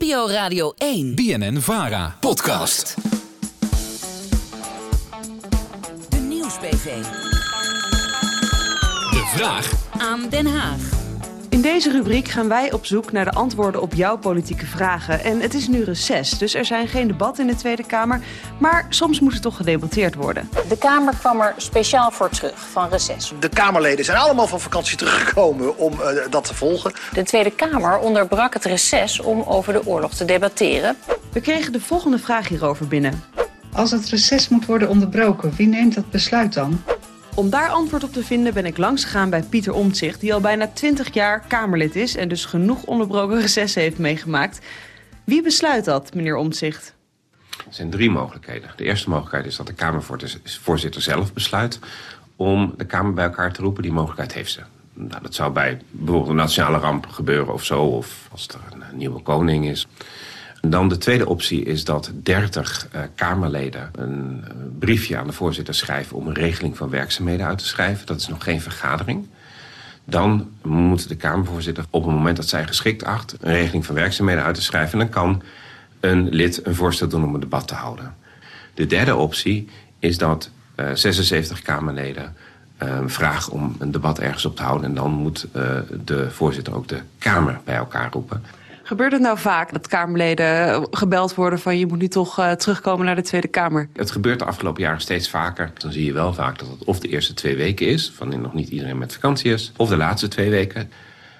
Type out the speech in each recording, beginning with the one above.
NPO Radio 1. BNN Vara. Podcast. De Nieuws-PV. De vraag Aan Den Haag. In deze rubriek gaan wij op zoek naar de antwoorden op jouw politieke vragen. En het is nu reces, dus er zijn geen debatten in de Tweede Kamer. Maar soms moet er toch gedebatteerd worden. De Kamer kwam er speciaal voor terug van reces. De Kamerleden zijn allemaal van vakantie teruggekomen om eh, dat te volgen. De Tweede Kamer onderbrak het reces om over de oorlog te debatteren. We kregen de volgende vraag hierover binnen. Als het reces moet worden onderbroken, wie neemt dat besluit dan? Om daar antwoord op te vinden ben ik langsgegaan bij Pieter Omtzigt... die al bijna 20 jaar Kamerlid is en dus genoeg onderbroken recessen heeft meegemaakt. Wie besluit dat, meneer Omtzigt? Er zijn drie mogelijkheden. De eerste mogelijkheid is dat de Kamervoorzitter zelf besluit om de Kamer bij elkaar te roepen. Die mogelijkheid heeft ze. Nou, dat zou bij bijvoorbeeld een nationale ramp gebeuren of zo, of als er een nieuwe koning is. Dan de tweede optie is dat 30 uh, Kamerleden een uh, briefje aan de voorzitter schrijven om een regeling van werkzaamheden uit te schrijven. Dat is nog geen vergadering. Dan moet de Kamervoorzitter op het moment dat zij geschikt acht een regeling van werkzaamheden uit te schrijven. En dan kan een lid een voorstel doen om een debat te houden. De derde optie is dat uh, 76 Kamerleden uh, vragen om een debat ergens op te houden. En dan moet de voorzitter ook de Kamer bij elkaar roepen. Gebeurt het nou vaak dat Kamerleden gebeld worden van je moet nu toch uh, terugkomen naar de Tweede Kamer? Het gebeurt de afgelopen jaren steeds vaker. Dan zie je wel vaak dat het of de eerste twee weken is, van nog niet iedereen met vakantie is, of de laatste twee weken.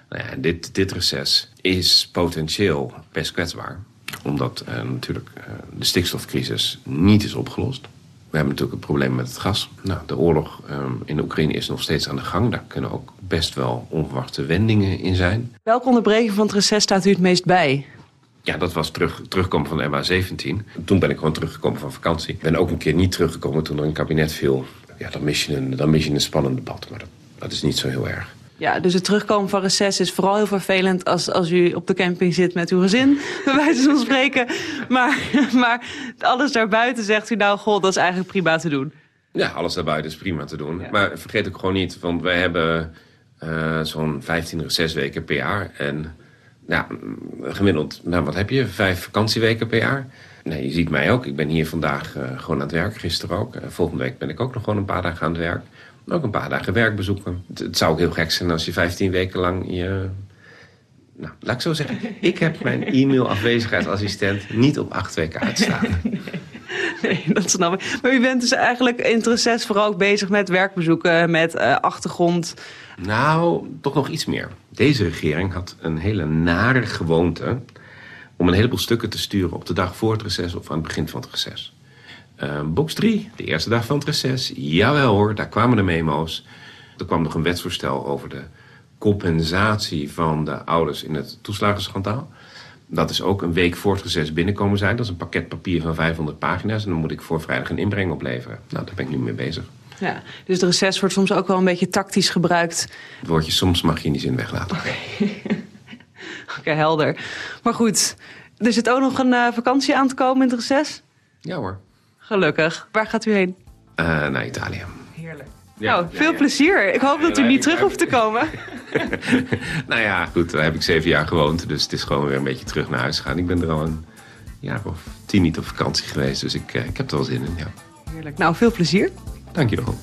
Nou ja, dit, dit reces is potentieel best kwetsbaar, omdat uh, natuurlijk de stikstofcrisis niet is opgelost. We hebben natuurlijk een probleem met het gas. Nou, de oorlog um, in de Oekraïne is nog steeds aan de gang. Daar kunnen ook best wel onverwachte wendingen in zijn. Welke onderbreking van het reces staat u het meest bij? Ja, dat was terug, terugkomen van de MA17. Toen ben ik gewoon teruggekomen van vakantie. Ik ben ook een keer niet teruggekomen toen er een kabinet viel. Ja, dan mis je een, dan mis je een spannend debat. Maar dat, dat is niet zo heel erg. Ja, dus het terugkomen van reces is vooral heel vervelend als, als u op de camping zit met uw gezin, bij wijze van spreken. Maar, maar alles daarbuiten zegt u nou, god, dat is eigenlijk prima te doen. Ja, alles daarbuiten is prima te doen. Ja. Maar vergeet ook gewoon niet, want wij hebben uh, zo'n 15 recesweken per jaar. En ja, gemiddeld, nou wat heb je, vijf vakantieweken per jaar. Nee, je ziet mij ook. Ik ben hier vandaag uh, gewoon aan het werk, gisteren ook. Uh, volgende week ben ik ook nog gewoon een paar dagen aan het werk. Ook een paar dagen werk bezoeken. Het, het, zou ook heel gek zijn als je 15 weken lang je... Nou, laat ik zo zeggen. Ik heb mijn e-mail afwezigheidsassistent niet op acht weken uitstaan. Nee, nee, dat snap ik. Maar u bent dus eigenlijk in het reces vooral ook bezig met werkbezoeken, met uh, achtergrond. Nou, toch nog iets meer. Deze regering had een hele nare gewoonte om een heleboel stukken te sturen op de dag voor het reces of aan het begin van het reces. Uh, box 3, de eerste dag van het reces. Jawel hoor, daar kwamen de memo's. Er kwam nog een wetsvoorstel over de compensatie van de ouders in het toeslagenschandaal. Dat is ook een week voor het reces binnenkomen zijn. Dat is een pakket papier van 500 pagina's. En dan moet ik voor vrijdag een inbreng opleveren. Nou, daar ben ik nu mee bezig. Ja, dus de reces wordt soms ook wel een beetje tactisch gebruikt. Het woordje soms mag je in die zin weglaten. Oké, okay, helder. Maar goed, er zit ook nog een uh, vakantie aan te komen in het reces? Ja hoor. Gelukkig. Waar gaat u heen? Uh, naar Italië. Heerlijk. Ja, nou, veel ja, ja. plezier. Ik hoop dat u niet terug hoeft te komen. nou ja, goed, daar heb ik zeven jaar gewoond. Dus het is gewoon weer een beetje terug naar huis gaan. Ik ben er al een jaar of tien niet op vakantie geweest. Dus ik, uh, ik heb er wel zin in, ja. Heerlijk. Nou, veel plezier. Dank je wel.